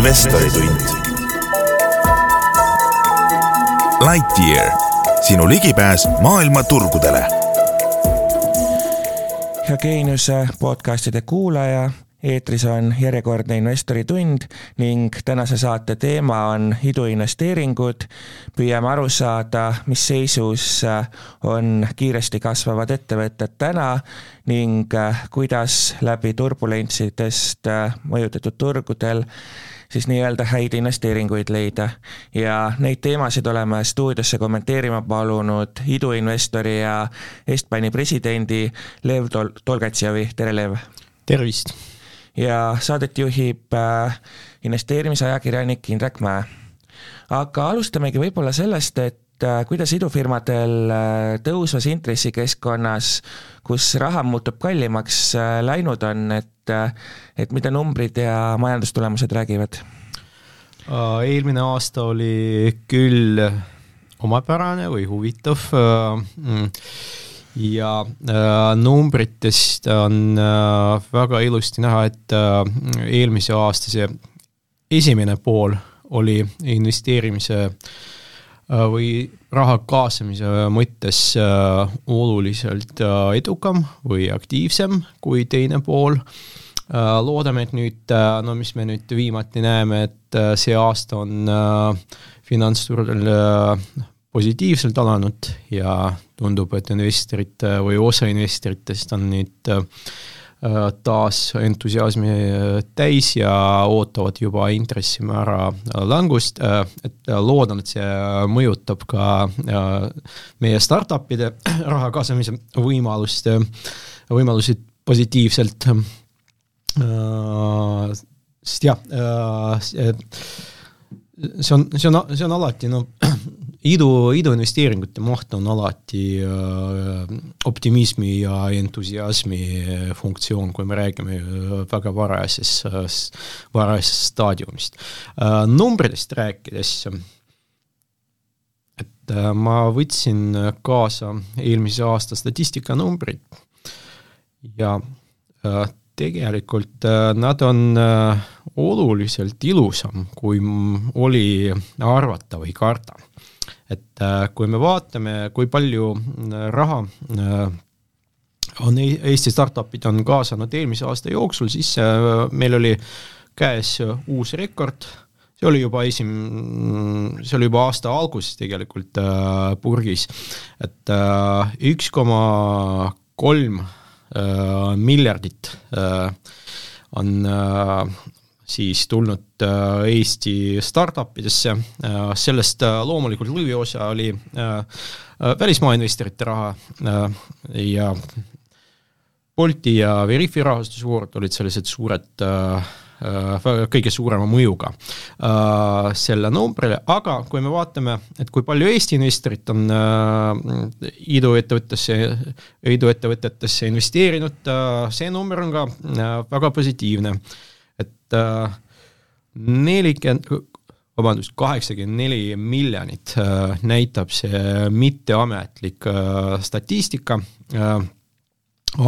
investoritund. Lightyear, sinu ligipääs maailma turgudele. hea Geeniuse podcastide kuulaja eetris on järjekordne investoritund ning tänase saate teema on iduinvesteeringud. püüame aru saada, mis seisus on kiiresti kasvavad ettevõtted täna ning kuidas läbi turbulentsidest mõjutatud turgudel siis nii-öelda häid investeeringuid leida. ja neid teemasid oleme stuudiosse kommenteerima palunud iduinvestori ja Estbani presidendi Lev Tol-, Tolgatševi, tere Lev! tervist! ja saadet juhib äh, investeerimisajakirjanik Indrek Mäe. aga alustamegi võib-olla sellest, et kuidas idufirmadel äh, tõusvas intressikeskkonnas, kus raha muutub kallimaks, läinud on, et, et mida numbrid ja majandustulemused räägivad? eelmine aasta oli küll omapärane või huvitav mm, ja äh, numbritest on äh, väga ilusti näha, et äh, eelmise aasta see esimene pool oli investeerimise äh, või raha kaasamise mõttes äh, oluliselt äh, edukam või aktiivsem kui teine pool äh,. loodame, et nüüd äh,, no mis me nüüd viimati näeme, et äh, see aasta on äh, finantsturul äh, positiivselt alanud ja tundub, et investorid või osa investoritest on nüüd äh, taas entusiasmi täis ja ootavad juba intressimäära langust, äh, et loodan, et see mõjutab ka äh, meie startup'ide raha kaasamise võimalust, võimalusi positiivselt. sest jah, see on, see on, see on alati noh, idu, iduinvesteeringute maht on alati äh, optimismi ja entusiasmi funktsioon, kui me räägime äh, väga varajases äh,, varajasest staadiumist numbritest rääkides, et ma võtsin kaasa eelmise aasta statistikanumbrid ja tegelikult nad on oluliselt ilusam, kui oli arvata või karta. Et äh, kui me vaatame, kui palju raha on Eesti startup'id on kaasanud eelmise aasta jooksul, siis meil oli käes uus rekord, see oli juba esim-, see oli juba aasta alguses tegelikult äh, purgis, et üks koma kolm Äh, miljardit äh, on äh, siis tulnud Eesti startup idesse, sellest loomulikult lõviosa oli välismaa investorite raha ja Bolti ja Veriffi rahastusvoorud olid sellised suured Äh, kõige suurema mõjuga äh, selle numbrile, aga kui me vaatame, et kui palju Eesti investorid on äh, iduettevõttesse, iduettevõtetesse investeerinud, see number on ka väga positiivne, et nelikümmend vabandust, kaheksakümmend neli miljonit näitab see mitteametlik statistika,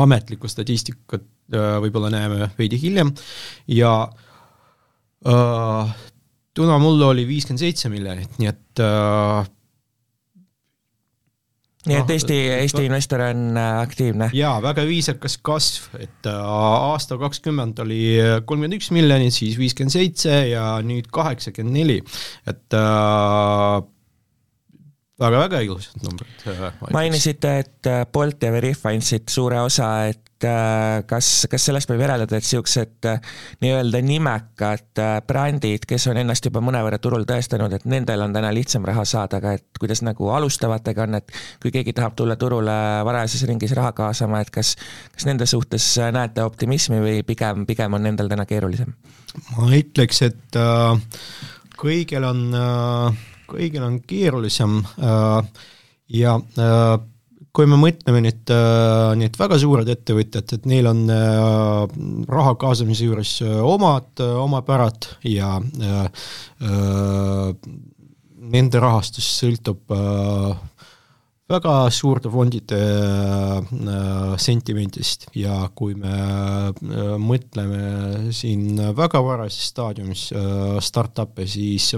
ametlikku statistikat Äh, võib-olla näeme veidi hiljem. Ja äh, tuna mullu oli viiskümmend seitse miljonit, nii et äh, nii et Eesti, Eesti investor on äh, aktiivne? jaa, väga viisakas kasv, et aasta kakskümmend oli kolmkümmend üks miljonit, siis viiskümmend seitse ja nüüd kaheksakümmend neli, et äh, väga-väga ilusad numbrid. mainisite, et Bolt ja Veriff andsid suure osa, et Äh, kas, kas sellest võib järeldada, et äh, nii-öelda nimekad äh, brändid, kes on ennast juba mõnevõrra turul tõestanud, et nendel on täna lihtsam raha saada, aga et kuidas nagu alustavatega on, et kui keegi tahab tulla turule varajases ringis raha kaasama, et kas, kas nende suhtes näete optimismi või pigem, pigem on nendel täna keerulisem? ma ütleks, et äh, kõigil on äh,, kõigil on keerulisem äh, ja äh, kui me mõtleme nüüd äh, need väga suured ettevõtjad, et neil on raha kaasamise juures omad omapärad ja nende rahastus sõltub väga suurte fondide äh, sentimentist ja kui me äh, mõtleme siin väga varases staadiumis äh, startup'e, siis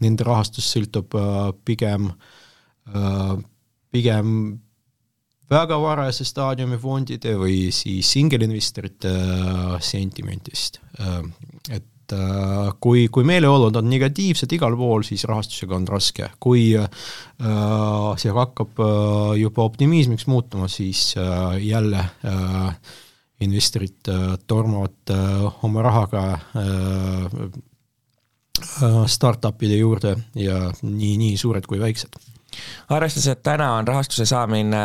nende rahastus sõltub pigem pigem väga varase staadiumi fondide või siis singelinvestorite sentimentist. Äh, et äh, kui, kui meeleolud on negatiivsed igal pool, siis rahastusega on raske, kui see hakkab juba optimismiks muutuma, siis jälle investorid tormavad oma rahaga startup'ide juurde ja nii, nii suured kui väiksed arvestades, et täna on rahastuse saamine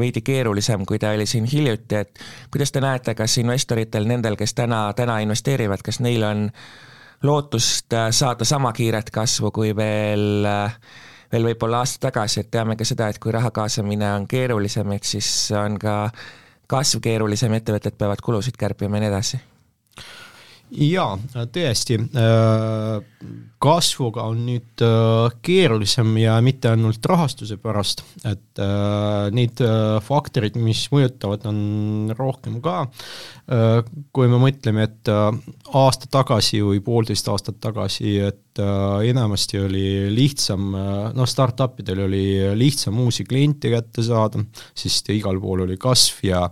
veidi keerulisem, kui ta oli siin hiljuti, et kuidas te näete, kas investoritel, nendel, kes täna, täna investeerivad, kas neil on lootust saada sama kiiret kasvu kui veel, veel võib-olla aasta tagasi, et teame ka seda, et kui raha kaasamine on keerulisem, ehk siis on ka kasv keerulisem, ettevõtted peavad kulusid kärpima ja nii edasi jaa, tõesti, äh, kasvuga on nüüd äh, keerulisem ja mitte ainult rahastuse pärast, et äh, neid faktoreid, mis mõjutavad, on rohkem ka. kui me mõtleme, et aasta tagasi või poolteist aastat tagasi, et enamasti oli lihtsam, noh, startupidel oli lihtsam uusi kliente kätte saada, sest igal pool oli kasv ja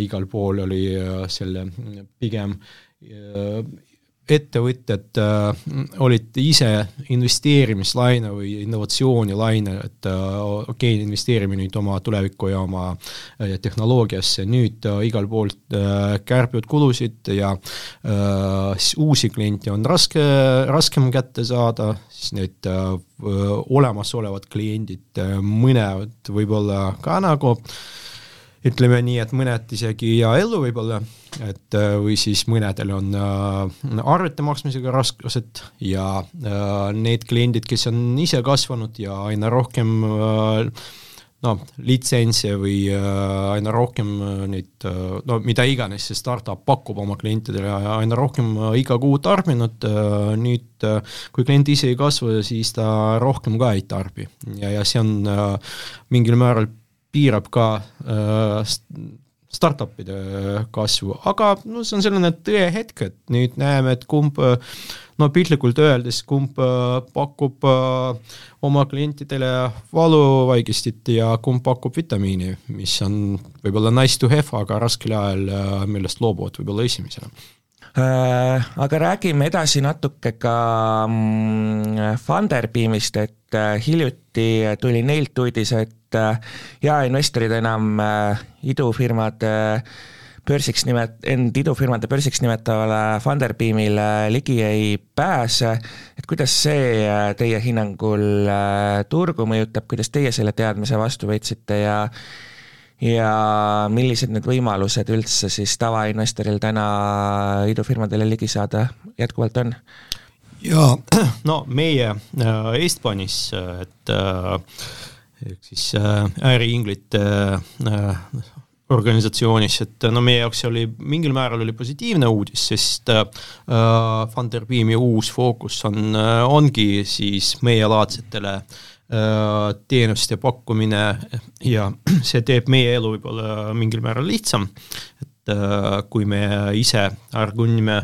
igal pool oli selle pigem äh, ettevõtjad äh, olid ise investeerimislaine või innovatsioonilaine, et äh, okei okay,, investeerime nüüd oma tulevikku ja oma äh, tehnoloogiasse, nüüd äh, igal poolt äh, kärbivad kulusid ja äh, uusi kliente on raske, raskem kätte saada, siis need äh, olemasolevad kliendid äh,, mõned võib-olla ka nagu ütleme nii, et mõned isegi ei jää ellu võib-olla et äh, või siis mõnedel on äh, arvete maksmisega raskused ja äh, need kliendid, kes on ise kasvanud ja aina rohkem noh, litsentse või aina rohkem neid, no mida iganes see startup pakub oma klientidele aina rohkem iga kuu tarbinud, nüüd kui klient ise ei kasva, siis ta rohkem ka ei tarbi. Ja, ja see on mingil määral piirab ka startup'ide kasvu, aga no see on selline tõehetk, et nüüd näeme, et kumb no piltlikult öeldes, kumb äh, pakub äh, oma klientidele valuvaigistit ja kumb pakub vitamiini, mis on võib-olla nice to have, aga raskel ajal, äh, millest loobuvad võib-olla esimesena. Aga räägime edasi natuke ka mm, Funderbeamist, et hiljuti tuli neilt uudis, et jaeinvestorid enam idufirmade börsiks nimet-, end idufirmade börsiks nimetavale Funderbeamile ligi ei pääse, et kuidas see teie hinnangul turgu mõjutab, kuidas teie selle teadmise vastu võtsite ja ja millised need võimalused üldse siis tavainvestoril täna idufirmadele ligi saada jätkuvalt on? jaa, no meie äh, Estbanis, et äh, ehk siis äh, äriinglite organisatsioonis, et no meie jaoks see oli mingil määral oli positiivne uudis, sest äh, Funderbeami uus fookus on äh,, ongi siis meielaadsetele äh, Äh, teenuste pakkumine ja see teeb meie elu võib-olla mingil määral lihtsam, et äh, kui me ise argunnime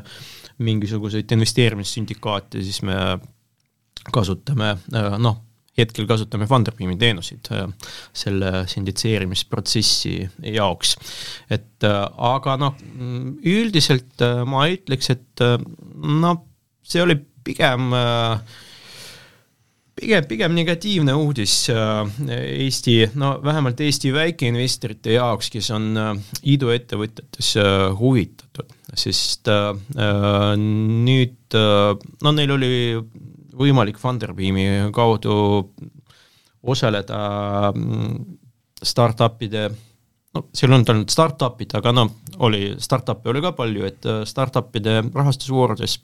mingisuguseid investeerimissündikaate, siis me kasutame äh, noh, hetkel kasutame Funderbeami teenuseid selle sinditseerimisprotsessi jaoks. et aga noh, üldiselt ma ütleks, et noh, see oli pigem äh, pigem, pigem negatiivne uudis äh, Eesti, no vähemalt Eesti väikeinvestorite jaoks, kes on äh, iduettevõtetes äh, huvitatud, sest nüüd, no neil oli võimalik Funderbeami kaudu osaleda mm, startup'ide no seal on ainult startup'id, aga noh, oli, startup'e oli ka palju, et startup'ide rahastusvoorudes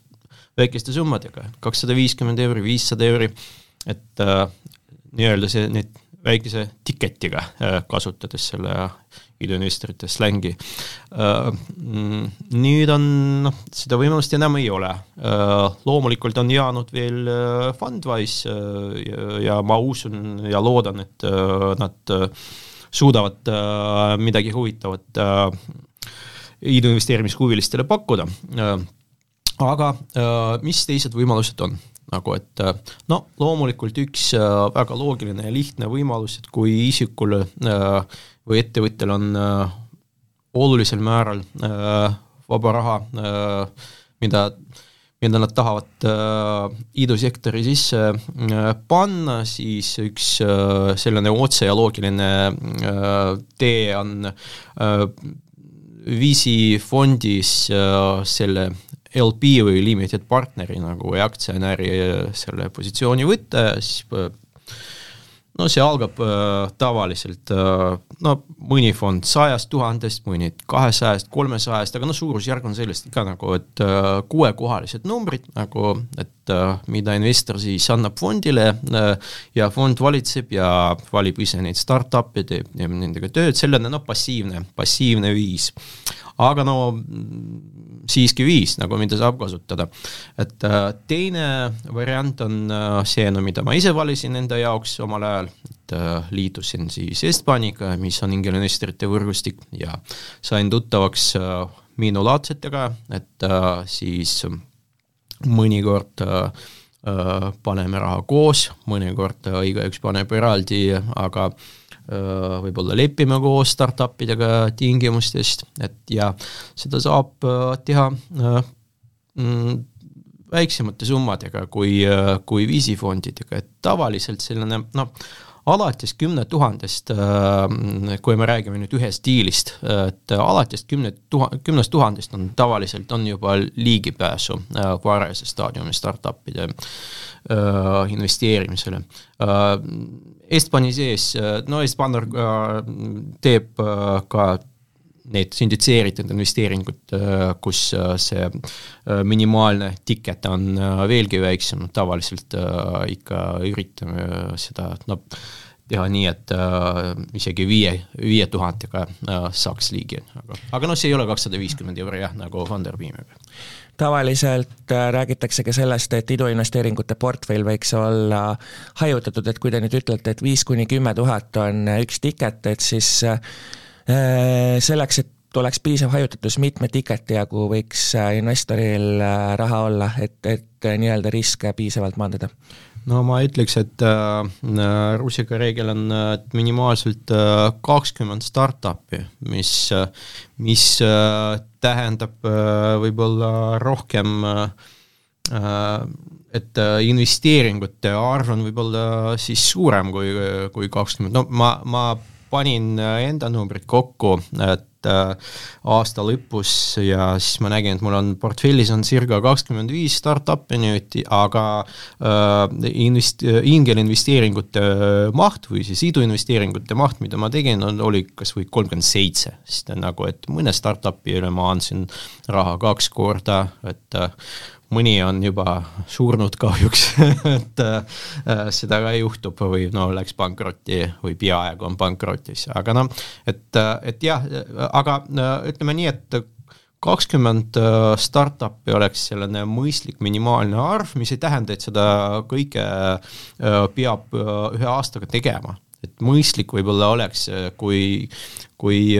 väikeste summadega, kakssada viiskümmend euri, viissada euri et äh, nii-öelda see, need väikese tiketiga, kasutades selle iduinvestorite slängi. Mm, nüüd on, noh, seda võimalust enam ei ole. loomulikult on jäänud veel Fundwise ja ma usun ja loodan, et nad suudavad midagi huvitavat iduinvesteerimishuvilistele pakkuda. aga mis teised võimalused on? Nagu et no loomulikult üks väga loogiline ja lihtne võimalus, et kui isikul või ettevõttel on olulisel määral vaba raha, mida mida nad tahavad äh, idusektori sisse äh, panna, siis üks äh, selline otse ja loogiline äh, tee on äh, VC fondis äh, selle LP või limited partneri nagu aktsionäri äh, selle positsiooni võtta ja siis äh, no see algab äh, tavaliselt äh, no mõni fond sajast tuhandest, mõni kahesajast, kolmesajast, aga no suurusjärk on sellest ikka nagu, et äh, kuuekohalised numbrid nagu, et äh, mida investor siis annab fondile äh, ja fond valitseb ja valib ise neid startup'e, teeb nendega tööd, selline noh, passiivne, passiivne viis. Aga no siiski viis nagu, mida saab kasutada. et äh, teine variant on äh, see, no mida ma ise valisin enda jaoks omal ajal, et äh, liitusin siis Estbaniga, mis on ingelinvestorite võrgustik ja sain tuttavaks minulaadsetega, et siis mõnikord paneme raha koos, mõnikord igaüks paneb eraldi, aga Äh, võib-olla lepime koos startup idega tingimustest, et ja seda saab äh, teha äh, mm, väiksemate summadega kui, kui viisifondidega, et tavaliselt selline noh, alates kümne tuhandest, kui me räägime nüüd ühest diilist, et alates kümne tuha-, kümnest tuhandest on tavaliselt, on juba ligipääsu varajase staadiumi startup'ide investeerimisele. Estbani sees, no Estbanor teeb äh, ka need sünditseeritud investeeringud, äh, kus äh, see minimaalne ticket on veelgi väiksem, tavaliselt ikka üritame seda, noh, teha nii, et äh, isegi viie, viie tuhandega äh, saaks ligi, aga, aga noh, see ei ole kakssada viiskümmend euri jah, nagu Funderbeamiga. tavaliselt äh, räägitakse ka sellest, et iduinvesteeringute portfell võiks olla hajutatud, et kui te nüüd ütlete, et viis kuni kümme tuhat on üks ticket, et siis äh, selleks, et oleks piisav hajutatus, mitme ticket'i jagu võiks äh, investoril äh, raha olla, et, et nii-öelda riske piisavalt maandada? no ma ütleks, et äh, rusika reegel on äh, minimaalselt äh, kakskümmend äh, startup'i, mis äh,, mis äh, tähendab äh, võib-olla rohkem äh, et äh, investeeringute arv on võib-olla siis suurem kui, kui kakskümmend, no ma, ma panin enda numbrid kokku, et äh, aasta lõpus ja siis ma nägin, et mul on portfellis on circa kakskümmend viis startup'i nüüd, aga äh, invest-, ingelinvesteeringute maht või siis iduinvesteeringute maht, mida ma tegin, on, oli kas või kolmkümmend seitse, siis ta nagu, et mõne startup'ile ma andsin raha kaks korda, et äh, mõni on juba surnud kahjuks et äh, seda ka juhtub või no läks pankrotti või peaaegu on pankrotis, aga noh, et, et jah, aga äh, ütleme nii, et kakskümmend äh, startup'i oleks selline mõistlik minimaalne arv, mis ei tähenda, et seda kõike äh, peab ühe aastaga tegema. et mõistlik võib-olla oleks, kui, kui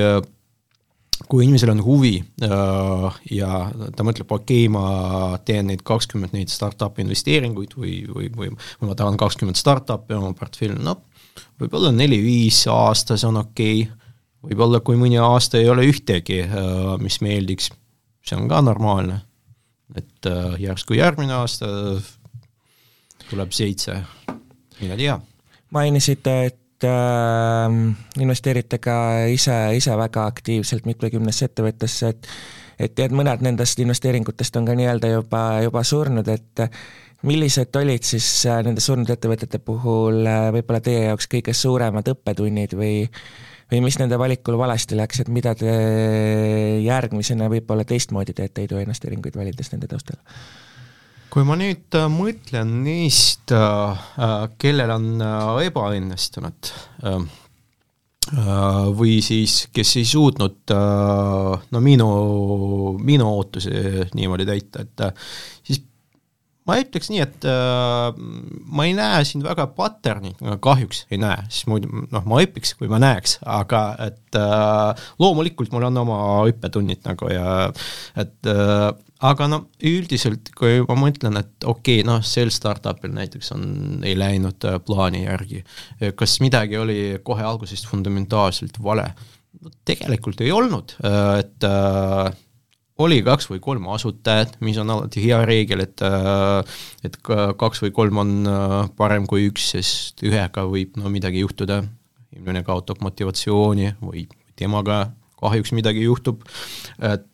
kui inimesel on huvi äh, ja ta mõtleb, okei okay,, ma teen neid kakskümmend neid startup'i investeeringuid või, või, või, või ma tahan kakskümmend startup'i oma portfelli, noh, võib-olla neli-viis aastas on okei okay., võib-olla kui mõni aasta ei ole ühtegi, äh, mis meeldiks, see on ka normaalne. et äh, järsku järgmine aasta tuleb seitse, mine tea. mainisite, et äh, investeerite ka ise, ise väga aktiivselt mitmekümnesse ettevõttesse, et et tead, mõned nendest investeeringutest on ka nii-öelda juba, juba surnud, et millised olid siis äh, nende surnud ettevõtete puhul äh, võib-olla teie jaoks kõige suuremad õppetunnid või või mis nende valikul valesti läks, et mida te järgmisena võib-olla teistmoodi teete iduinvesteeringuid valides nende taustal? Kui ma nüüd äh, mõtlen neist, kellel on ebaõnnestunud või siis, kes ei suutnud no minu, minu ootusi niimoodi täita, et siis ma ütleks nii, et äh, ma ei näe siin väga pattern'it, kahjuks ei näe, siis muidu noh, ma õpiks, kui ma näeks, aga et äh, loomulikult mul on oma õppetunnid nagu ja et äh, aga no üldiselt, kui ma mõtlen, et okei okay,, noh, sel startup'il näiteks on, ei läinud äh, plaani järgi, kas midagi oli kohe algusest fundamentaalselt vale? no tegelikult ei olnud, äh, et äh, oli kaks või kolm asutajat, mis on alati hea reegel, et äh, et kaks või kolm on parem kui üks, sest ühega võib no midagi juhtuda, inimene kaotab motivatsiooni või temaga kahjuks midagi juhtub, et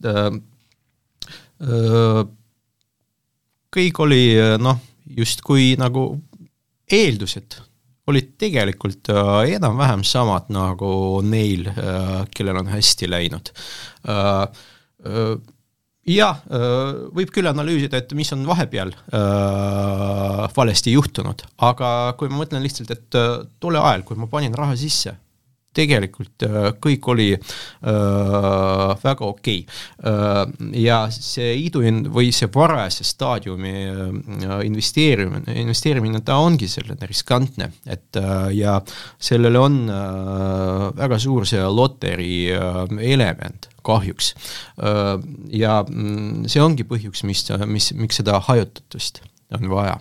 kõik oli noh, justkui nagu eeldused olid tegelikult äh, enam-vähem samad nagu neil kellel on hästi läinud. Jah, võib küll analüüsida, et mis on vahepeal valesti juhtunud, aga kui ma mõtlen lihtsalt, et tol ajal, kui ma panin raha sisse, tegelikult äh, kõik oli äh, väga okei okay. äh,. ja see iduin- või see varajase staadiumi äh, investeerimine, investeerimine, ta ongi selline riskantne, et ja sellel on äh, väga suur see loteri element kahjuks ja mm, see ongi põhjus, mis, mis, miks seda hajutatust on vaja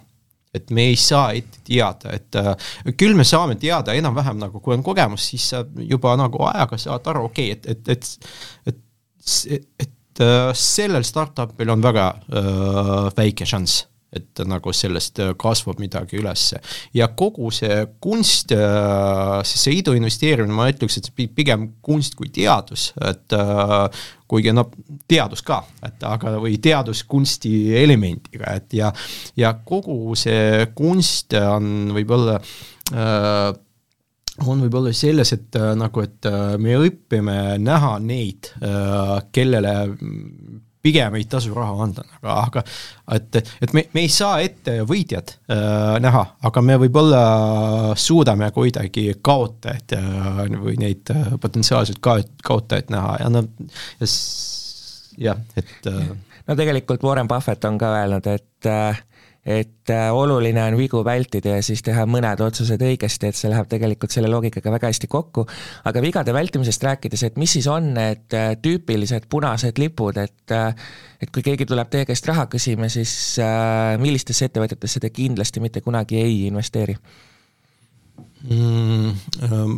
et me ei saa ette teada, et äh, küll me saame teada enam-vähem nagu, kui on kogemus, siis sa juba nagu ajaga saad aru, okei okay,, et, et, et, et, et äh, sellel startup'il on väga äh, väike šanss et nagu sellest äh, kasvab midagi ülesse. ja kogu see kunst, äh, see idu investeerimine, ma ütleks, et pigem kunst kui teadus, et äh, kuigi noh, teadus ka, et aga, või teaduskunsti elemendiga, et ja, ja kogu see kunst on võib-olla äh, on võib-olla selles, et nagu, et me õpime näha neid, kellele pigem ei tasu raha anda, aga, aga et, et me, me ei saa ette võitjat äh, näha, aga me võib-olla suudame kuidagi kaotajaid äh, või neid äh, potentsiaalseid ka-, kaotajaid näha ja noh, jah, et äh, no tegelikult Warren Buffett on ka öelnud, et äh, et äh, oluline on vigu vältida ja siis teha mõned otsused õigesti, et see läheb tegelikult selle loogikaga väga hästi kokku, aga vigade vältimisest rääkides, et mis siis on need äh, tüüpilised punased lipud, et äh, et kui keegi tuleb teie käest raha küsima, siis millistesse ettevõtetesse te kindlasti mitte kunagi ei investeeri? Mm,? Ähm,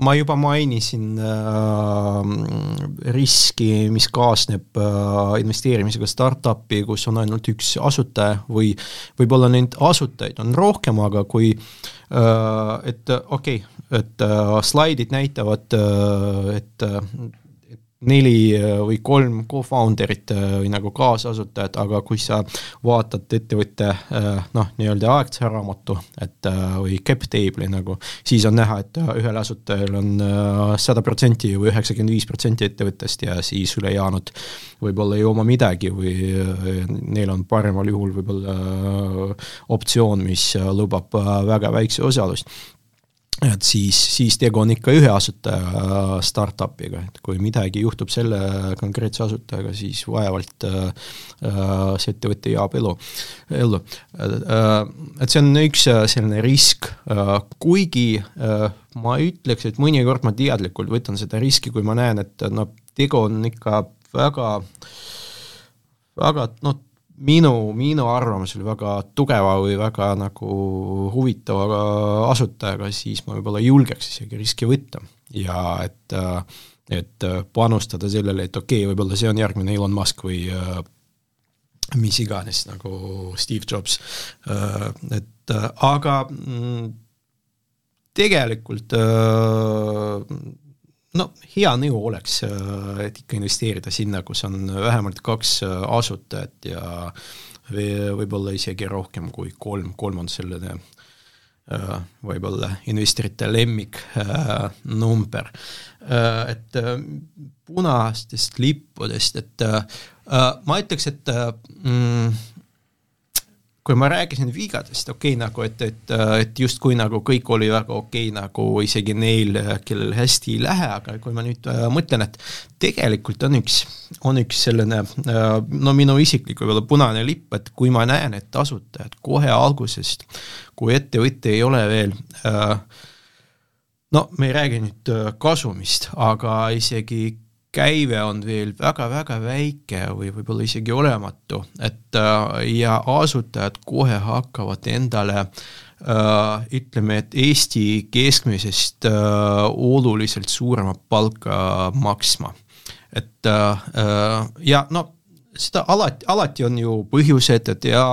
ma juba mainisin äh, riski, mis kaasneb äh, investeerimisega startup'i, kus on ainult üks asutaja või võib-olla neid asutajaid on rohkem, aga kui äh, et okei okay,, et slaidid näitavad et neli äh, või kolm co-founder'it äh, või nagu kaasasutajat, aga kui sa vaatad ettevõtte äh, noh, nii-öelda aktsiaraamatu, et või cap table'i nagu, siis on näha, et ühel asutajal on sada protsenti või üheksakümmend viis protsenti ettevõttest ja siis ülejäänud võib-olla ei oma midagi või neil on paremal juhul võib-olla optsioon, mis lubab väga väikse osalust et siis, siis tegu on ikka ühe asutaja äh, startup'iga, et kui midagi juhtub selle konkreetse asutajaga, siis vaevalt äh, äh see ettevõte jääb elu, ellu äh,. Et see on üks selline risk kuigi äh, ma ütleks, et mõnikord ma teadlikult võtan seda riski, kui ma näen, et noh, tegu on ikka väga, väga noh, minu, minu arvamus oli väga tugeva või väga nagu huvitava asutajaga, siis ma võib-olla julgeks isegi riski võtta. Ja et, et panustada sellele, et okei okay,, võib-olla see on järgmine Elon Musk või mis iganes nagu Steve Jobs, et aga mm, tegelikult no hea nõu oleks, äh, et ikka investeerida sinna, kus on vähemalt kaks äh, asutajat ja võib-olla isegi rohkem kui kolm, kolm on selline äh, võib-olla investorite lemmik number. Et punastest lippudest, et ma ütleks, et mm, kui ma rääkisin vigadest, okei okay,, nagu et, et, et justkui nagu kõik oli väga okei okay,, nagu isegi neil, kellel hästi ei lähe, aga kui ma nüüd äh, mõtlen, et tegelikult on üks, on üks selline äh, no minu isiklik võib-olla punane lipp, et kui ma näen, et asutajad kohe algusest, kui ettevõte ei ole veel äh, no me ei räägi nüüd äh, kasumist, aga isegi käive on veel väga-väga väike või võib-olla isegi olematu, et äh, ja asutajad kohe hakkavad endale äh, ütleme, et Eesti keskmisest äh, oluliselt suuremat palka maksma. et ja no seda alati, alati on ju põhjused, et ja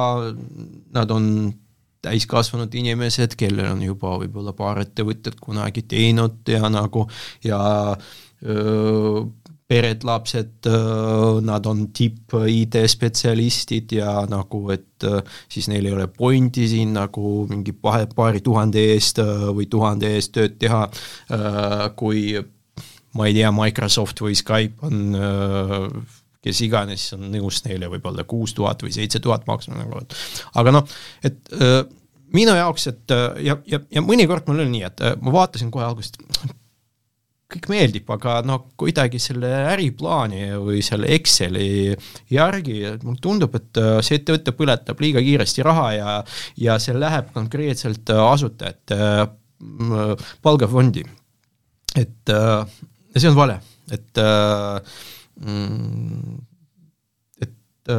nad on täiskasvanud inimesed, kellel on juba võib-olla paar ettevõtet kunagi teinud ja nagu ja öö, pered, lapsed, nad on tipp-IT-spetsialistid ja nagu, et siis neil ei ole pointi siin nagu mingi pahe, paari tuhande eest või tuhande eest tööd teha, kui ma ei tea, Microsoft või Skype on kes iganes on nõus neile võib-olla kuus tuhat või seitse tuhat maksma nagu, et. Aga noh, et minu jaoks, et ja, ja, ja mõnikord mul oli nii, et ma vaatasin kohe algusest, kõik meeldib, aga no kuidagi selle äriplaani või selle Exceli järgi mulle tundub, et äh, see ettevõte põletab liiga kiiresti raha ja, ja see läheb konkreetselt äh, asutajate äh, palgafondi. et ja see on vale, et mm, et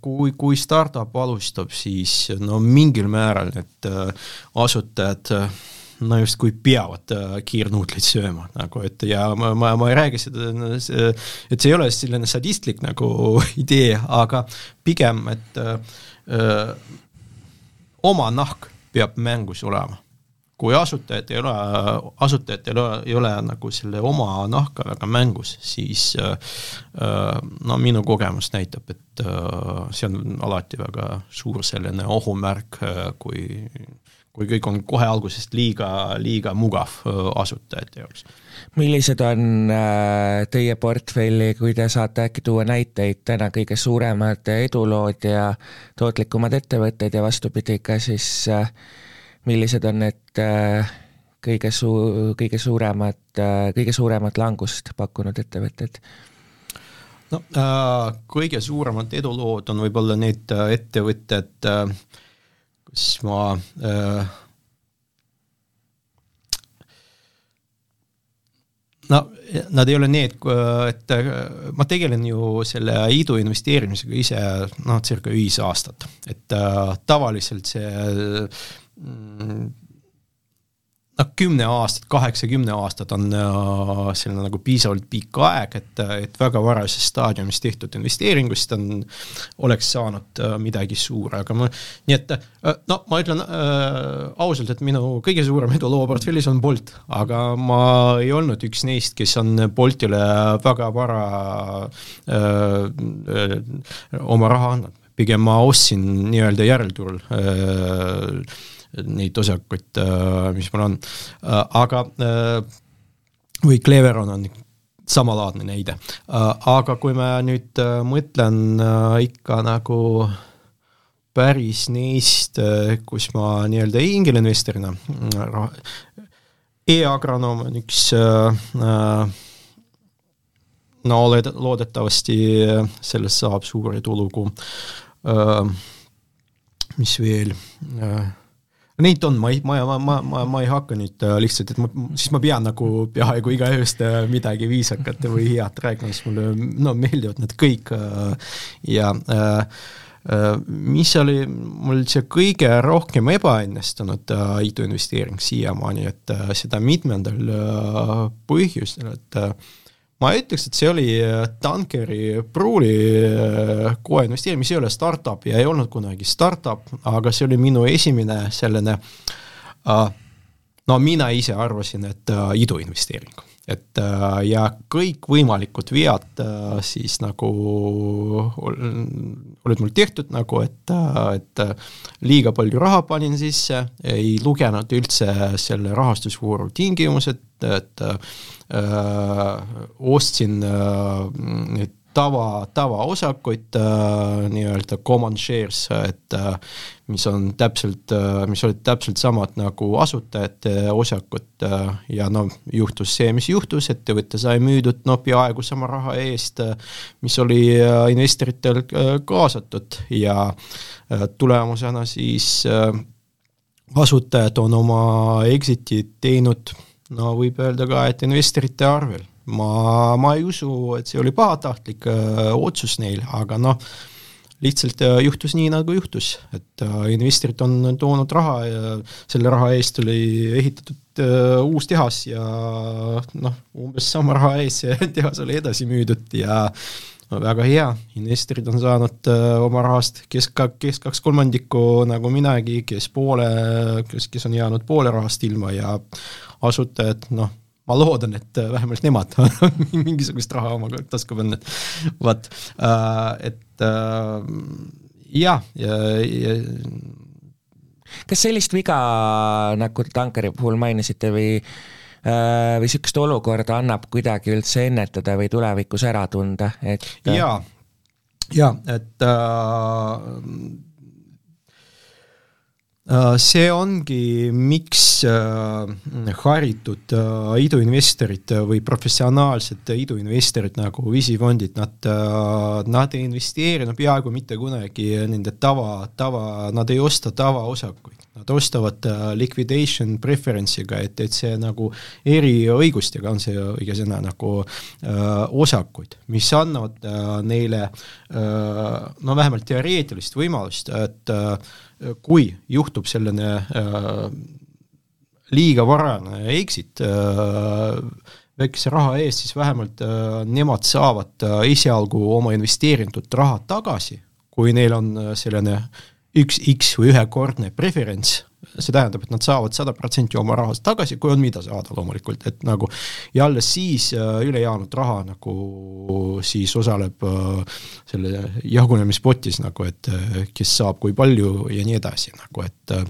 kui, kui startup alustab, siis no mingil määral need asutajad no justkui peavad äh, kiirnuudleid sööma nagu, et ja ma, ma, ma ei räägi seda, et see ei ole selline sadistlik nagu idee, aga pigem, et öö, äh, oma nahk peab mängus olema. kui asutajad ei ole, asutajad ei ole, ei ole nagu selle oma nahka väga mängus, siis äh, no minu kogemus näitab, et see on alati väga suur selline ohumärk, kui kui kõik on kohe algusest liiga, liiga mugav asutajate jaoks. millised on äh, teie portfelli, kui te saate äkki tuua näiteid, täna kõige suuremad edulood ja tootlikumad ettevõtted ja vastupidi ka siis äh, millised on need äh, kõige suu-, kõige suuremad, kõige suuremat langust pakkunud ettevõtted? no kõige suuremad edulood on võib-olla need ettevõtted äh,, kus ma äh, no nad ei ole need, et äh, ma tegelen ju selle iidu investeerimisega ise noh, circa viis aastat, et äh, tavaliselt see mm, noh, kümme aastat, kaheksa-kümne aastat on äh, selline nagu piisavalt pikk aeg, et, et väga varajases staadiumis tehtud investeeringust on, oleks saanud äh, midagi suure, aga ma, nii et äh, no ma ütlen äh, ausalt, et minu kõige suurem eduloo portfellis on Bolt, aga ma ei olnud üks neist, kes on Boltile väga vara äh, äh, oma raha andnud, pigem ma ostsin nii-öelda järelturul äh, neid osakuid, äh, mis mul on, äh, aga äh, või Cleveron on samalaadne näide, aga kui ma nüüd mõtlen ikka nagu päris neist, kus ma nii-öelda ingelinvestorina, e-agronoom on üks no loodetavasti sellest saab suur edulugu. mis veel? Neid on, ma ei, ma, ma, ma, ma, ma ei hakka nüüd äh, lihtsalt, et ma, siis ma pean nagu peaaegu igaühest äh, midagi viisakat või head rääkima, sest mulle no meeldivad need kõik äh, ja mis oli mul see kõige rohkem ebaõnnestunud iduinvesteering siiamaani, et seda mitmendal põhjustel, et ma ütleks, et see oli äh, Dunkeri Pruuli äh, kohe investeerimine, mis ei ole startup ja ei olnud kunagi startup, aga see oli minu esimene selline uh, no mina ise arvasin, et iduinvesteering, et uh, ja kõikvõimalikud vead uh, siis nagu olid mul tehtud nagu, et uh,, et liiga palju raha panin sisse, ei lugenud üldse selle rahastusvooru tingimused, et äh, ostsin äh, need tava, tavaosakuid äh,, nii-öelda common shares, et äh, mis on täpselt äh,, mis olid täpselt samad nagu asutajate osakud äh, ja no juhtus see, mis juhtus, ettevõte sai müüdud no peaaegu sama raha eest äh,, mis oli äh, investoritel äh, kaasatud ja äh, tulemusena siis äh, asutajad on oma exit'i teinud no võib öelda ka, et investorite arvel. Ma, ma ei usu, et see oli pahatahtlik öö, äh, otsus neil, aga noh, lihtsalt äh, juhtus nii, nagu juhtus, et äh, investorid on toonud raha ja selle raha eest oli ehitatud äh, uus tehas ja noh, umbes sama raha eest see tehas oli edasi müüdud ja no väga hea, investorid on saanud uh, oma rahast, kes ka, kes kaks kolmandikku nagu minagi, kes poole, kes, kes on jäänud poole rahast ilma ja asutajad, noh, ma loodan, et äh, vähemalt nemad mingisugust raha oma tasku pannud, vot uh,, et uh, jah, ja, ja kas sellist viga, nagu tankeri puhul mainisite või või niisugust olukorda annab kuidagi üldse ennetada või tulevikus ära tunda, et jaa, jaa, et äh, Äh, see ongi, miks äh, haritud äh, iduinvestorid või professionaalsed iduinvestorid nagu visifondid, nad, nad ei investeeri no peaaegu mitte kunagi nende tava, tava, nad ei osta tavaosakuid. Nad ostavad liquidation preference'iga, et, et see nagu eriõigustega on see õige sõna, nagu öö, osakuid, mis annavad öö, neile öö, no vähemalt teoreetilist võimalust, et öö, kui juhtub selline äh, liiga varane exit äh, väikese raha eest, siis vähemalt äh, nemad saavad esialgu oma investeeritud raha tagasi, kui neil on selline üks X või ühekordne preferents, see tähendab, et nad saavad sada protsenti oma rahast tagasi, kui on mida saada loomulikult, et nagu ja alles siis äh, ülejäänud raha nagu siis osaleb äh, selle jagunemispotis nagu, et äh, kes saab kui palju ja nii edasi nagu, et äh,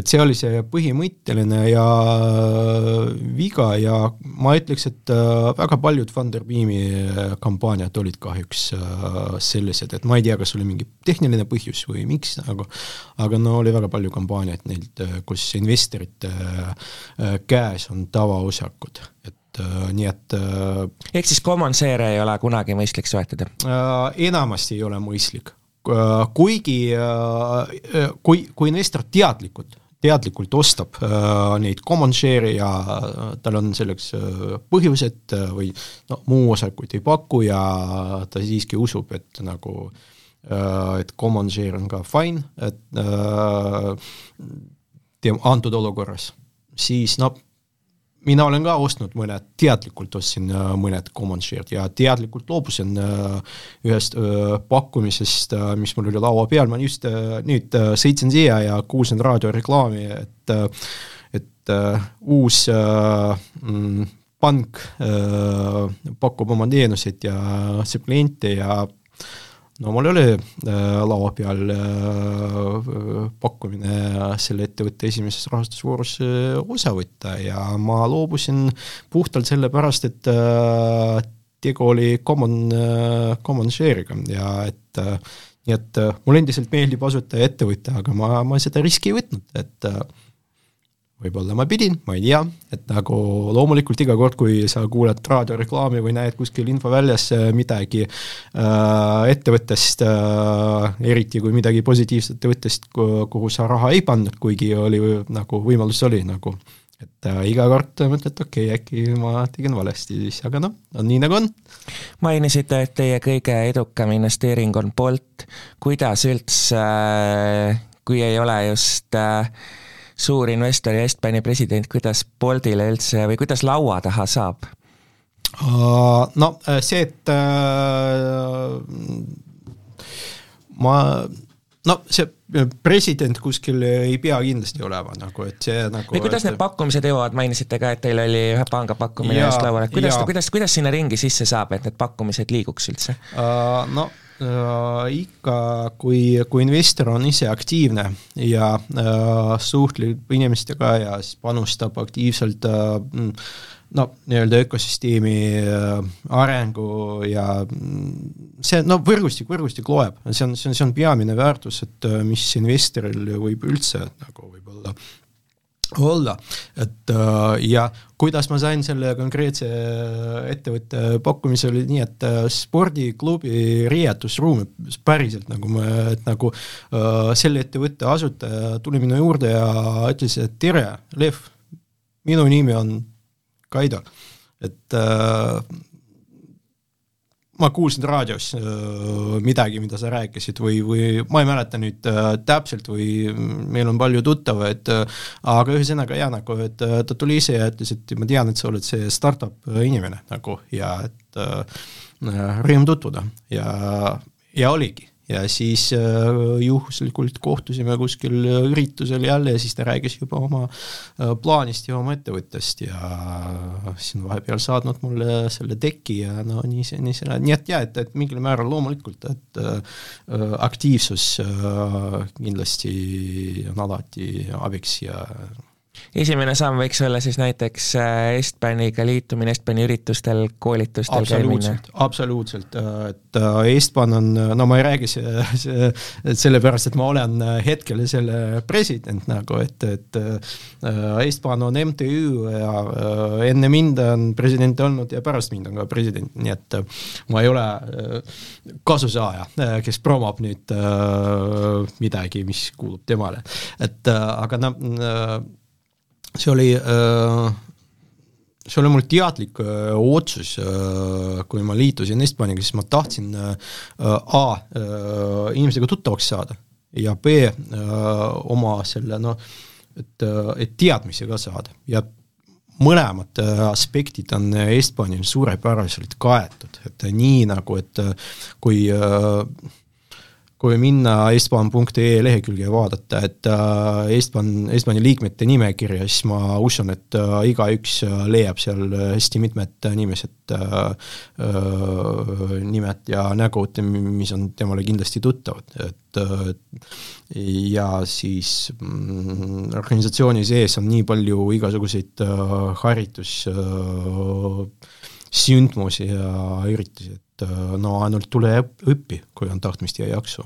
et see oli see põhimõtteline ja viga ja ma ütleks, et äh, väga paljud Funderbeami äh, kampaaniad olid kahjuks äh, sellised, et ma ei tea, kas oli mingi tehniline põhjus või miks, aga aga no oli väga palju kampaaniaid neilt, kus investorite käes on tavaosakud, et nii et ehk siis common share ei ole kunagi mõistlik soetada enamasti ei ole mõistlik. Kuigi kui, kui investor teadlikult teadlikult ostab äh, neid common share'e ja äh, tal on selleks äh, põhjused või no muu osakuid ei paku ja ta siiski usub, et nagu et common share on ka fine, et antud olukorras, siis noh, mina olen ka ostnud mõned, teadlikult ostsin äh, mõned common share'd ja teadlikult loobusin äh, ühest äh, pakkumisest, mis mul oli laua peal, ma just nüüd sõitsin siia ja kuulsin raadioreklaami, et et uus mm, pank pakub oma teenuseid ja saab kliente ja no mul oli äh, laua peal äh, pakkumine selle ettevõtte esimeses rahastusvoorus äh, osa võtta ja ma loobusin puhtalt sellepärast, et tegu oli common common share'iga ja et nii et mulle endiselt meeldib asutada ettevõte, aga ma, ma seda riski ei võtnud, et äh, võib-olla ma pidin, ma ei tea, et nagu loomulikult iga kord, kui sa kuuled raadioreklaami või näed kuskil infoväljas äh, midagi äh, ettevõttest äh,, eriti kui midagi positiivset ettevõttest, kuhu sa raha ei pannud, kuigi oli nagu võimalus oli nagu, et äh, iga kord mõtled, okei okay,, äkki ma tegin valesti siis, aga noh, on nii nagu on. mainisite, et teie kõige edukam investeering on Bolt, kuidas üldse, kui ei ole just äh, suurinvestor ja Estbani president, kuidas Boltile üldse või kuidas laua taha saab? no äh, see, et äh, ma no see president kuskil ei pea kindlasti olema nagu, et see nagu või kuidas et... need pakkumised jõuavad, mainisite ka, et teil oli ühe panga pakkumine just laual, et kuidas, kuidas, kuidas sinna ringi sisse saab, et need pakkumised liiguks üldse uh,? No äh, ikka, kui, kui investor on ise aktiivne ja äh, suhtleb inimestega ja siis panustab aktiivselt äh, no nii-öelda ökosüsteemi arengu ja mm, see, no võrgustik, võrgustik loeb, see on, see on, see on peamine väärtus, et mis investoril võib üldse nagu võib-olla olla, et ja kuidas ma sain selle konkreetse ettevõtte pakkumise, oli nii, et spordiklubi riietusruum, päriselt nagu ma, et nagu äh, selle ettevõtte asutaja tuli minu juurde ja ütles, et tere, Lev, minu nimi on Kaido, et äh, ma kuulsin raadios äh, midagi, mida sa rääkisid või, või ma ei mäleta nüüd äh, täpselt või meil on palju tuttavaid äh,, aga ühesõnaga jaa, nagu et ta tuli ise ja ütles, et ma tean, et sa oled see startup inimene nagu ja et rõõm tutvuda. ja, ja oligi ja siis äh, juhuslikult kohtusime kuskil üritusel jälle ja siis ta rääkis juba oma äh, plaanist ja oma ettevõttest ja siis on vahepeal saatnud mulle selle teki ja no nii see, nii see, nii et jaa, et, et mingil määral loomulikult, et äh, aktiivsus äh, kindlasti on alati abiks ja esimene samm võiks olla siis näiteks äh, Estbaniga liitumine, Estbani üritustel, koolitustel käimine? absoluutselt, et äh, Estban on, no ma ei räägi see, see, sellepärast, et ma olen äh, hetkel selle president nagu, et, et Estban on MTÜ ja enne mind on president olnud ja pärast mind on ka president, nii et ma ei ole kasusaaja, kes promob nüüd midagi, mis kuulub temale. et aga noh, see oli äh, see oli mul teadlik öö, äh, otsus, äh, kui ma liitusin Estbaniga, siis ma tahtsin öö, A, inimestega tuttavaks saada ja B, oma selle noh, et, et teadmisi ka saada. Ja mõlemad aspektid on Estbanil suurepäraselt kaetud, et nii nagu, et kui öö, kui minna estban.ee lehekülge ja vaadata, et äh, Estban, Estbani liikmete nimekirja, siis ma usun, et äh, igaüks äh, leiab seal hästi mitmed inimesed nimed ja nägud, mis on temale kindlasti tuttavad, et ja siis mm, organisatsiooni sees on nii palju igasuguseid haritus sündmusi ja üritusi, et et äh, no ainult tule õppi, kui on tahtmist ja jaksu.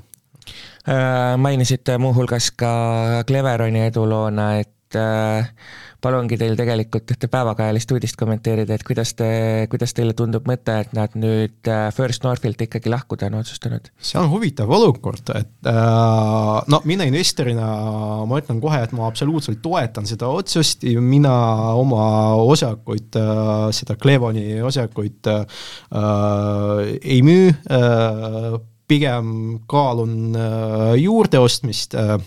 Äh, mainisite muuhulgas ka Cleveroni eduloona, et äh, palungi teil tegelikult ühte päevakajalist uudist kommenteerida, et kuidas te, kuidas teile tundub mõte, et nad nüüd äh, First Northilt ikkagi lahkuda on otsustanud? see on huvitav olukord, et äh, no mina investorina ma ütlen kohe, et ma absoluutselt toetan seda otsust ja mina oma osakuid seda Clevoni osakuid äh, ei müü äh,, pigem kaalun äh, juurdeostmist äh,,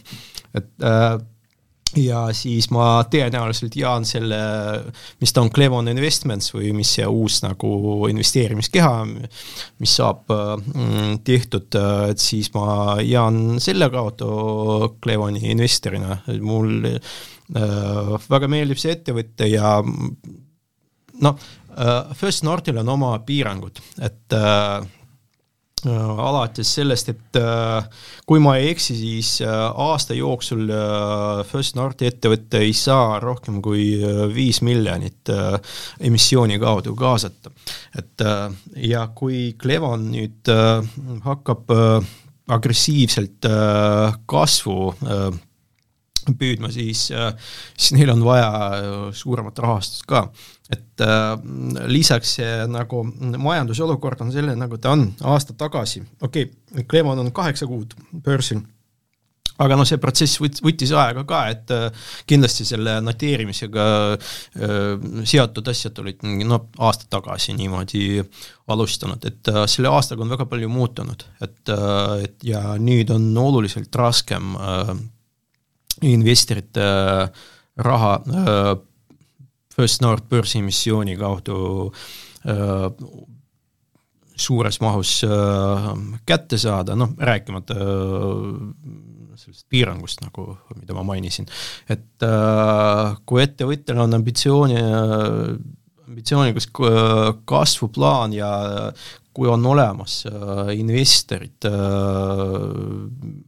et äh, ja siis ma tõenäoliselt jaan selle, mis ta on, Clevon Investments või mis see uus nagu investeerimiskeha, mis saab mm, tehtud, et siis ma jaan selle kaudu Clevoni investorina, mul äh, väga meeldib see ettevõte ja noh äh,, First Northil on oma piirangud, et Äh, alates sellest, et äh, kui ma ei eksi, siis äh, aasta jooksul First Northi ettevõte ei saa rohkem kui viis miljonit emissiooni kaudu kaasata. et ja kui Clevon nüüd hakkab agressiivselt kasvu püüdma, siis, siis neil on vaja suuremat rahastust ka. Et äh, lisaks see nagu majandusolukord on selline, nagu ta on. Aasta tagasi, okei okay,, Clevon on kaheksa kuud börsil, aga noh, see protsess võt-, võttis aega ka, et äh, kindlasti selle noteerimisega äh, seotud asjad olid noh, aasta tagasi niimoodi alustanud, et äh, selle aastaga on väga palju muutunud, et äh,, et ja nüüd on oluliselt raskem äh, investorite äh, raha äh, First North börsimissiooni kaudu äh, suures mahus kätte saada, noh, rääkimata sellest piirangust, nagu, mida ma mainisin. et kui ettevõttel on ambitsiooni ambitsioonikas kasvuplaan ja kui on olemas investorid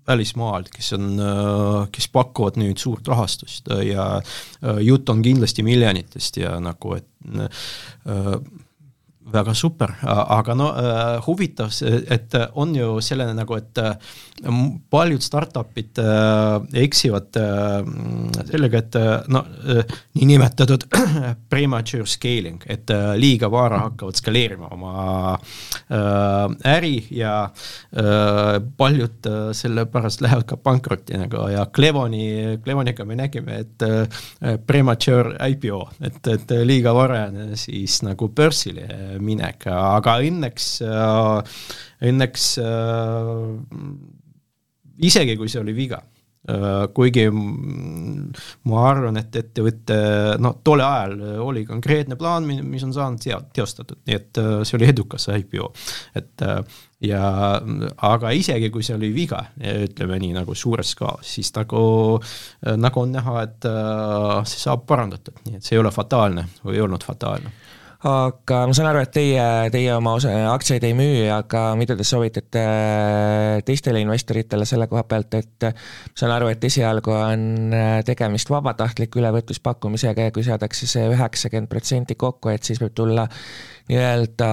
välismaalt, kes on, kes pakuvad nüüd suurt rahastust ja jutt on kindlasti miljonitest ja nagu, et väga super, aga no äh, huvitav, et on ju selline nagu, et äh, paljud startup'id äh, eksivad sellega, et no niinimetatud premature scaling, et liiga vara hakkavad skaleerima oma äri ja paljud sellepärast lähevad ka pankrotti nagu ja Clevoni, Clevoniga me nägime, et premature IPO, et, et liiga varajane siis nagu börsile minek, aga õnneks, äh, õnneks äh, isegi kui see oli viga, äh, kuigi ma arvan, et ettevõte, no tol ajal oli konkreetne plaan, mis on saanud teostatud, nii et see oli edukas IPO, et ja aga isegi, kui see oli viga, ütleme nii nagu suures skaalas, siis nagu, nagu on näha, et see saab parandatud, nii et see ei ole fataalne või ei olnud fataalne aga ma saan aru, et teie, teie oma aktsiaid ei müü, aga mida te soovitate äh, teistele investoritele selle koha pealt, et ma saan aru, et esialgu on äh, tegemist vabatahtliku ülevõtmispakkumisega ja kui saadakse see üheksakümmend protsenti kokku, et siis võib tulla nii-öelda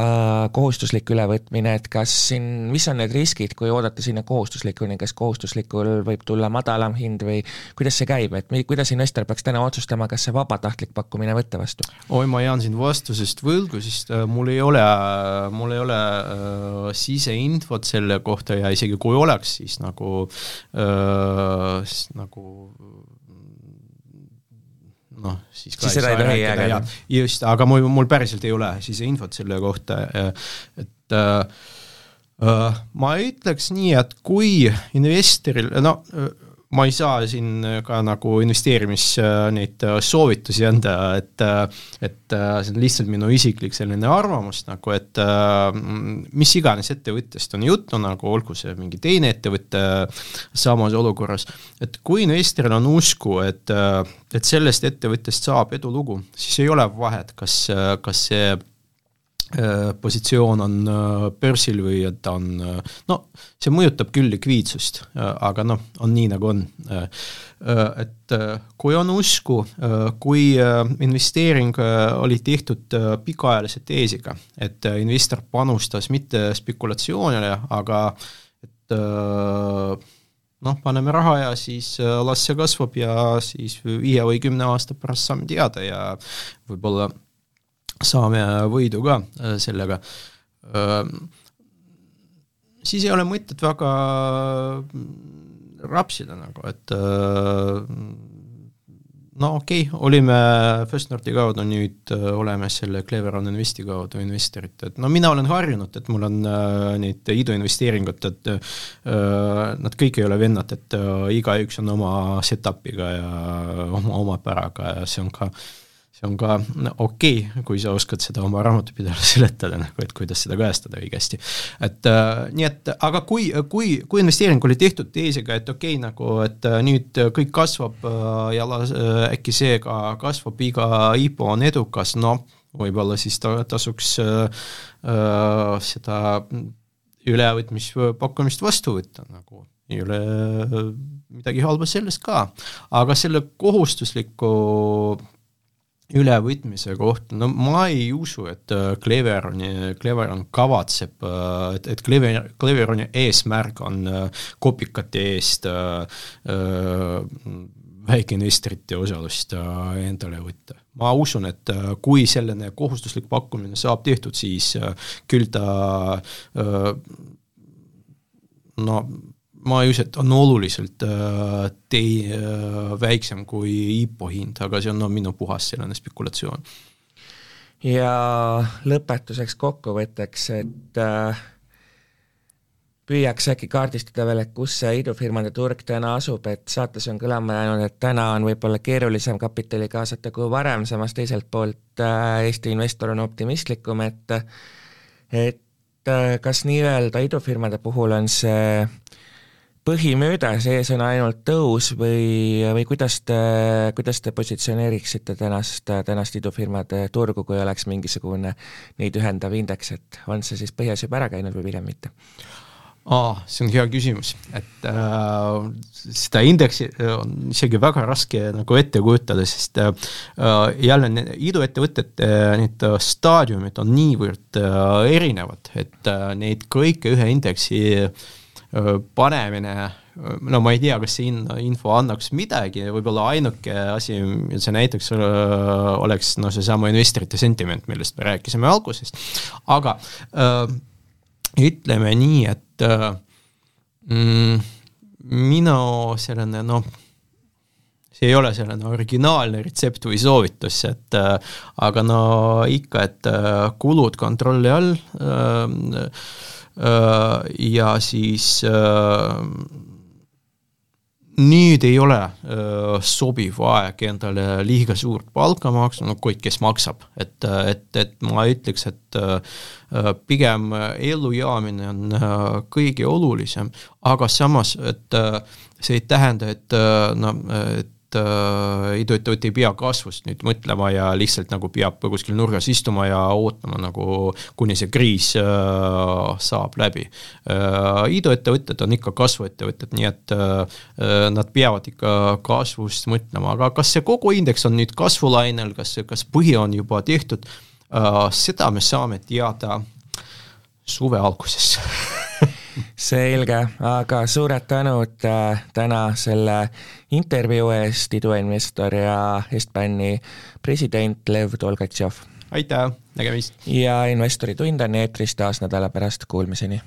kohustuslik ülevõtmine, et kas siin, mis on need riskid, kui oodata sinna kohustuslikuni, kas kohustuslikul võib tulla madalam hind või kuidas see käib, et kuidas investor peaks täna otsustama, kas see vabatahtlik pakkumine võtta vastu? oi, ma jään siin vastusest võlgu, sest äh, mul ei ole, mul ei ole äh, siseinfot selle kohta ja isegi kui oleks, siis nagu äh,, nagu noh, siis siis seda ei tohi jääda. just, aga mul, mul päriselt ei ole siis infot selle kohta, et äh, äh, ma ütleks nii, et kui investoril, no ma ei saa siin ka nagu investeerimis neid soovitusi anda, et, et see on lihtsalt minu isiklik selline arvamus nagu, et mis iganes ettevõttest on juttu, nagu olgu see mingi teine ettevõte samas olukorras, et kui investoril on usku, et, et sellest ettevõttest saab edulugu, siis ei ole vahet, kas, kas see Äh, positsioon on äh, börsil või et ta on, äh, no see mõjutab küll likviidsust, aga noh, on nii, nagu on. Et kui on usku, kui investeering oli tehtud pikaajalise teesiga, et investor panustas mitte spekulatsioonile, aga et noh, paneme raha ja siis las see kasvab ja siis viie või kümne aasta pärast saame teada ja võib-olla saame võidu ka äh, sellega, siis ei ole mõtet väga rapsida nagu, et no okei okay,, olime First Northi kaudu, nüüd oleme selle Cleveron Investi kaudu investorid, et no mina olen harjunud, et mul on äh, neid iduinvesteeringut, et äh, nad kõik ei ole vennad, et äh, igaüks on oma setup'iga ja oma, oma päraga ja see on ka äh, see on ka no, okei okay,, kui sa oskad seda oma raamatupidajale seletada nagu, et kuidas seda kajastada õigesti. et äh, nii et, aga kui, kui, kui investeering oli tehtud teesiga, et okei okay,, nagu, et äh, nüüd kõik kasvab äh, ja las, äh, äkki see ka kasvab, iga IPO on edukas, no võib-olla siis ta tasuks äh, äh, seda ülevõtmispakkumist vastu võtta nagu ei ole midagi halba sellest ka, aga selle kohustusliku ülevõtmise kohta, no ma ei usu, et äh, Cleveroni, Cleveron kavatseb, äh, et, et Clever, Cleveroni eesmärk on äh, kopikate eest väikeinvestorite osalust endale võtta. ma usun, et kui selline kohustuslik pakkumine saab tehtud, siis küll ta no ma ei usu, et on oluliselt äh, tei- äh,, väiksem kui IPO hind, aga see on no, minu puhas selline spekulatsioon. ja lõpetuseks kokkuvõtteks, et äh, püüaks äkki kaardistada veel, et kus see idufirmade turg täna asub, et saates on kõlama jäänud, et täna on võib-olla keerulisem kapitali kaasata kui varem, samas teiselt poolt äh, Eesti investor on optimistlikum, et et äh, kas nii-öelda idufirmade puhul on see põhimööda sees on ainult tõus või, või kuidas te, kuidas te positsioneeriksite tänast, tänast idufirmade turgu, kui oleks mingisugune neid ühendav indeks, et on see siis põhjas juba ära käinud või pigem mitte? aa, see on hea küsimus, et äh, seda indeksi äh, on isegi väga raske nagu ette kujutada, sest äh, jälle iduettevõtete äh, need äh, staadiumid on niivõrd äh, erinevad, et äh, neid kõike ühe indeksi äh, panemine no ma ei tea, kas see in-, info annaks midagi, võib-olla ainuke asi, see näiteks oleks noh, seesama investorite sentiment, millest me rääkisime alguses, aga ütleme nii, et mm, minu selline noh, see ei ole selline originaalne retsept või soovitus, et aga no ikka, et kulud kontrolli all ja siis äh, nüüd ei ole öö, sobiv aeg endale liiga suurt palka maksta, no kuid kes maksab, et, et, et ma ütleks, et pigem ellujaamine on kõige olulisem, aga samas, et see ei tähenda, et no, et et äh, iduettevõte ei pea kasvust nüüd mõtlema ja lihtsalt nagu peab kuskil nurgas istuma ja ootama nagu, kuni see kriis äh, saab läbi. Äh,. iduettevõtted on ikka kasvuettevõtted, nii et äh, nad peavad ikka kasvust mõtlema, aga kas see kogu indeks on nüüd kasvulainel, kas, kas põhi on juba tehtud? Äh,, seda me saame teada suve alguses selge, aga suured tänud äh, täna selle intervjuu eest, iduinvestor ja Estbani president Lev Tolgatšov. aitäh, nägemist! ja Investori tund on eetris taas nädala pärast, kuulmiseni